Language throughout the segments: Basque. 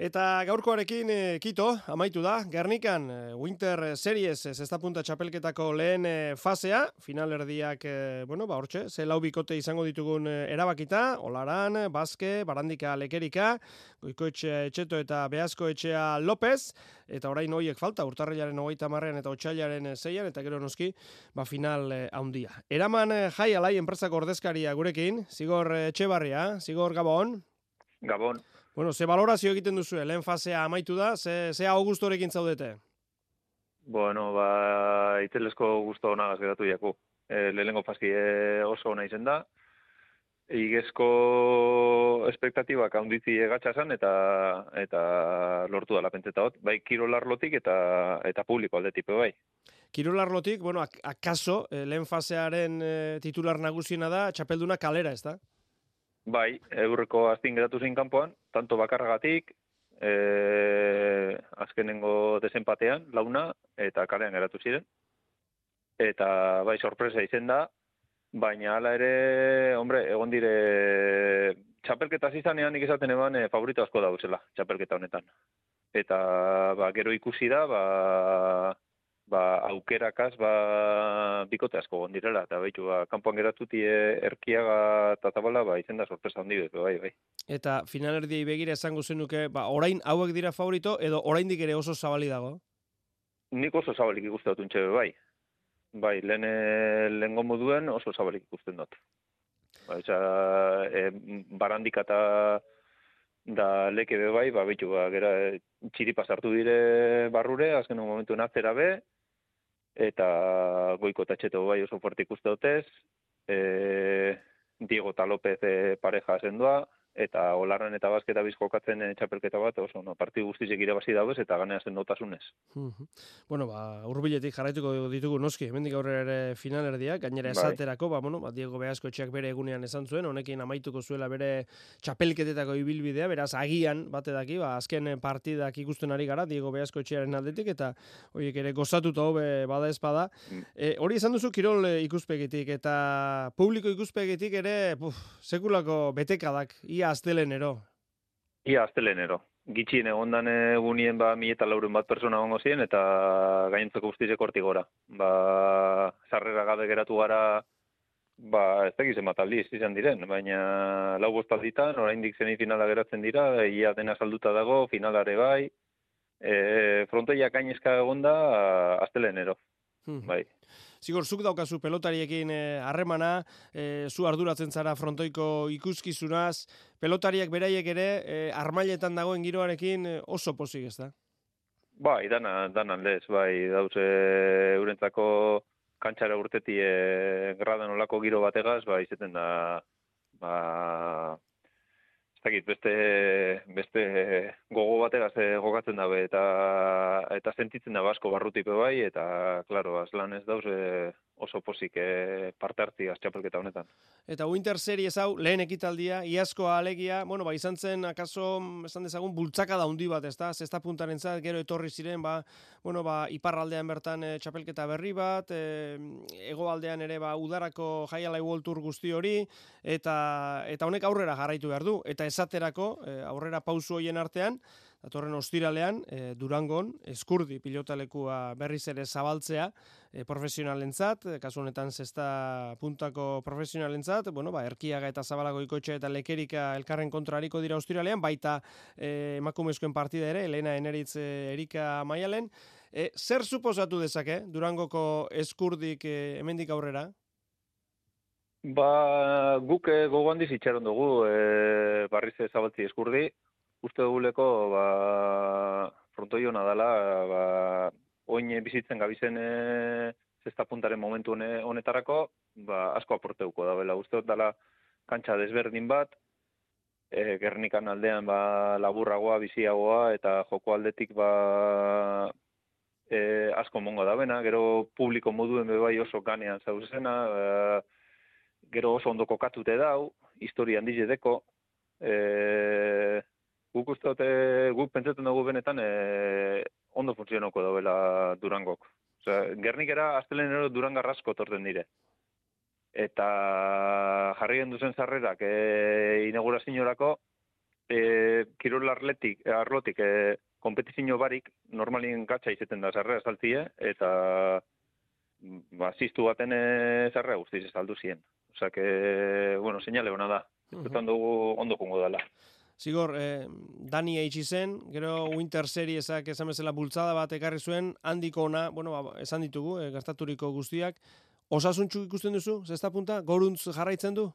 Eta gaurkoarekin e, kito, amaitu da, Gernikan e, Winter Series zesta punta txapelketako lehen e, fasea, finalerdiak, e, bueno, ba, hortxe, ze lau bikote izango ditugun erabakita, Olaran, Baske, Barandika, Lekerika, Goikoetxe Etxeto eta Beazko Etxea López, eta orain hoiek falta, urtarrilaren hogeita marrean eta otxailaren zeian, eta gero noski, ba, final e, haundia. Eraman jai alai enpresako ordezkaria gurekin, zigor Etxebarria, zigor Gabon. Gabon. Bueno, ze valorazio egiten duzu, lehen fasea amaitu da, ze, ze augustorekin zaudete? Bueno, ba, itzelezko gusto hona gazgeratu jaku. E, lehenengo faski e, oso hona izen da. Igezko espektatibak handitzi egatxa zan, eta, eta lortu da lapentzeta hot. Bai, kirolarlotik eta, eta publiko aldetipe bai. Kirolarlotik, bueno, akaso, eh, lehen fasearen eh, titular nagusiena da, txapelduna kalera, ez da? Bai, eurreko aztin geratu zein kanpoan, tanto bakarragatik, e, azkenengo desenpatean, launa, eta kalean geratu ziren. Eta bai, sorpresa izen da, baina hala ere, hombre, egon dire, txapelketa zizanean nik esaten eban e, favorito asko dauzela, txapelketa honetan. Eta, ba, gero ikusi da, ba, ba, aukerakaz ba, bikote asko gondirela, eta baitu, ba, kanpoan geratuti erkiaga eta tabala, ba, izen da sorpresa handi dut, bai, bai. Eta finalerdiei begira esango zenuke, ba, orain hauek dira favorito, edo oraindik ere oso zabali dago? Nik oso zabalik ikusten dut bai. Bai, lehen, lehen moduen oso zabalik ikusten dut. Ba, etxa, e, barandik eta da leke be bai, ba, bitu, ba, gera, txiripa sartu dire barrure, azken momentu nazera be, eta goiko bai oso fuerte ikuste dutez, e, Diego eta López e, pareja zendua, eta olarren eta bazketa bizkokatzen e, txapelketa bat, oso no, parti guztizik irabazi dauz eta ganea zen dotasunez. bueno, ba, urbiletik jarraituko ditugu noski, hemendik aurrera ere finalerdiak, gainera bai. esaterako, ba, bueno, ba, Diego Beasko etxeak bere egunean esan zuen, honekin amaituko zuela bere txapelketetako ibilbidea, beraz, agian, bate daki, ba, azken partidak ikusten ari gara, Diego Beasko etxearen aldetik, eta horiek ere gozatuta hobe bada espada. Mm. E, hori esan duzu kirol ikuspegitik, eta publiko ikuspegitik ere, puf, sekulako betekadak, ia astelenero. Ia astelenero. Gitxien egondan egunien ba mi eta laurun bat persona gongo ziren eta gainentzeko guztize korti gora. Ba, sarrera gabe geratu gara ba, ez da gizien bat aldiz izan diren, baina lau bostalditan, oraindik finala geratzen dira, ia dena salduta dago, finalare bai, e, frontoia kainezka egonda astelenero. Hmm. Bai. Zigor, zuk daukazu pelotariekin eh, harremana, e, zu arduratzen zara frontoiko ikuskizunaz, pelotariak beraiek ere, e, armailetan dagoen giroarekin oso pozik ez da? Bai, dana, dana aldez, bai, dauze eurentzako kantxara urteti e, gradan olako giro bategaz, bai, izeten da, ba, Zakit, beste, beste gogo batera ze gogatzen dabe eta eta sentitzen da basko barrutipe bai eta claro, aslan ez dauz oso posik e, parte hartzi txapelketa honetan. Eta Winter Series hau lehen ekitaldia, iazko alegia, bueno, ba, izan zen akaso, esan dezagun, bultzaka da hundi bat, ez da? Zesta puntaren zat, gero etorri ziren, ba, bueno, ba, iparraldean bertan e, txapelketa berri bat, e, egoaldean ere, ba, udarako jaialai World guzti hori, eta, eta honek aurrera jarraitu behar du, eta esaterako, e, aurrera pausu hoien artean, datorren ostiralean, e, Durangon, eskurdi pilotalekua berriz ere zabaltzea e, profesionalentzat, e, kasu honetan zesta puntako profesionalentzat, bueno, ba, erkiaga eta zabalago ikotxe eta lekerika elkarren kontrariko dira ostiralean, baita e, emakumezkoen partida ere, Elena Eneritz e, Erika Maialen. E, zer suposatu dezake Durangoko eskurdik hemendik aurrera? Ba, guk e, gogoan dizitxaron dugu, e, barriz zabaltzi eskurdi, uste duguleko ba, frontoi hona dela, ba, oin bizitzen gabizen e, zesta puntaren momentu honetarako, ba, asko aporteuko da, bela, uste dela kantxa desberdin bat, e, gernikan aldean ba, laburragoa, biziagoa, eta joko aldetik ba, e, asko mongo da bena, gero publiko moduen bebai oso ganean zauzena, e, gero oso ondo kokatute dau, historia handiz edeko, e, uste dute, guk pentsatzen dugu benetan e, ondo funtzionoko dauela Durangok. Osea, Gernikera astelenero Durangarrasko torten dire. Eta jarri duzen zarrerak e, inaugurazioarako e, kirol arletik, arlotik, e, kompetizio barik, normalin gatsa izaten da zarrea saltzie, eta ba, ziztu baten e, zarrea guztiz saldu zien. Osa, que, bueno, señale hona da. Uh -huh. dugu ondo jungo dela. Zigor, eh, Dani eitsi zen, gero Winter Seriesak esan bezala bultzada bat ekarri zuen, handiko ona, bueno, ba, esan ditugu, eh, gastaturiko guztiak, osasuntxu ikusten duzu, zesta punta, goruntz jarraitzen du?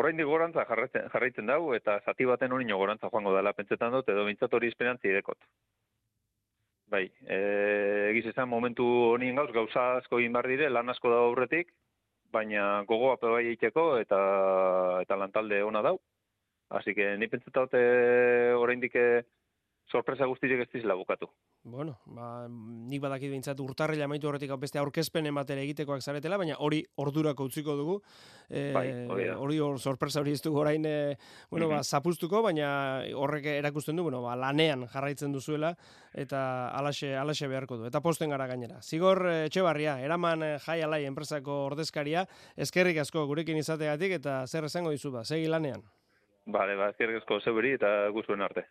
Orain di gorantza jarraitzen, jarraitzen dugu, eta zati baten hori gorantza joango dela, pentsetan dut, edo bintzat hori esperantzi edekot. Bai, e, egiz esan momentu honien gauz, gauza asko egin behar dire, lan asko da aurretik, baina gogoa bai egiteko eta eta lantalde ona dau. Así que ni pentsatu dut oraindik sorpresa guztiak ez dizela bukatu. Bueno, ba, nik badakit behintzat urtarrila amaitu horretik beste aurkezpen ematere egitekoak zaretela, baina hori ordurako utziko dugu. E, bai, hori hor sorpresa hori ez dugu orain, e, bueno, ba, zapuztuko, baina horrek erakusten du, bueno, ba, lanean jarraitzen duzuela, eta alaxe, alaxe beharko du. Eta posten gara gainera. Zigor e, Etxebarria, eraman e, jai alai enpresako ordezkaria, eskerrik asko gurekin izategatik, eta zer esango dizu ba, segi lanean. Bale, ba, eskerrik asko zeberi eta guzuen arte.